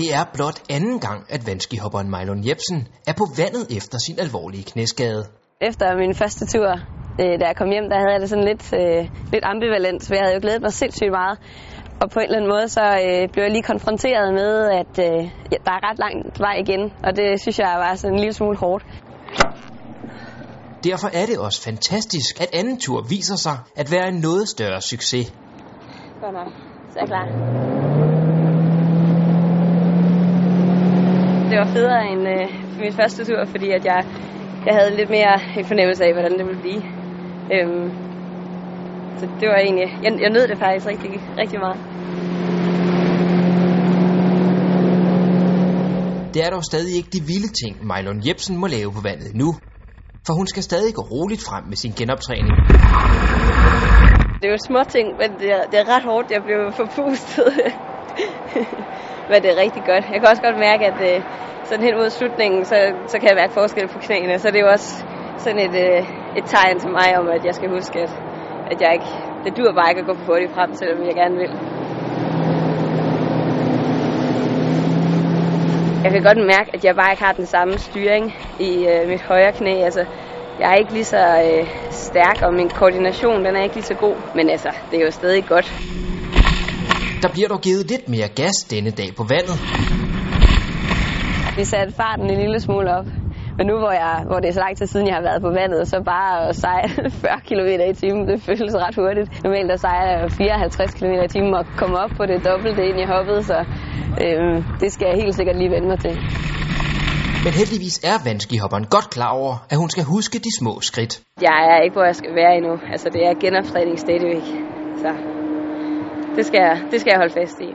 Det er blot anden gang, at vandskihopperen Mejlon Jebsen er på vandet efter sin alvorlige knæskade. Efter min første tur, øh, da jeg kom hjem, der havde jeg det sådan lidt, øh, lidt ambivalent, for jeg havde jo glædet mig sindssygt meget. Og på en eller anden måde, så øh, blev jeg lige konfronteret med, at øh, ja, der er ret langt vej igen, og det synes jeg var sådan en lille smule hårdt. Derfor er det også fantastisk, at anden tur viser sig at være en noget større succes. Godt nok. Så er jeg klar. Det var federe end øh, min første tur, fordi at jeg, jeg havde lidt mere en fornemmelse af, hvordan det ville blive. Øhm, så det var egentlig... Jeg, jeg nød det faktisk rigtig, rigtig meget. Det er dog stadig ikke de vilde ting, Mejlon Jebsen må lave på vandet nu. For hun skal stadig gå roligt frem med sin genoptræning. Det er jo små ting, men det er, det er ret hårdt. Jeg blev forpustet. men det er rigtig godt. Jeg kan også godt mærke, at øh, sådan hen mod slutningen, så, så kan jeg mærke forskel på knæene. Så det er jo også sådan et, øh, et tegn til mig om, at jeg skal huske, at, at jeg ikke, det dur bare ikke at gå for hurtigt frem, selvom jeg gerne vil. Jeg kan godt mærke, at jeg bare ikke har den samme styring i øh, mit højre knæ. Altså, jeg er ikke lige så øh, stærk, og min koordination den er ikke lige så god. Men altså, det er jo stadig godt. Der bliver dog givet lidt mere gas denne dag på vandet. Vi satte farten en lille smule op. Men nu hvor, jeg, hvor det er så lang tid siden, jeg har været på vandet, så bare at sejle 40 km i timen, det føles ret hurtigt. Normalt der sejler jeg 54 km i timen og komme op på det dobbelte ind i hoppet, så øh, det skal jeg helt sikkert lige vende mig til. Men heldigvis er vandskihopperen godt klar over, at hun skal huske de små skridt. Jeg er ikke, hvor jeg skal være endnu. Altså, det er genoptræning stadigvæk. Så det skal, jeg, det skal jeg holde fast i.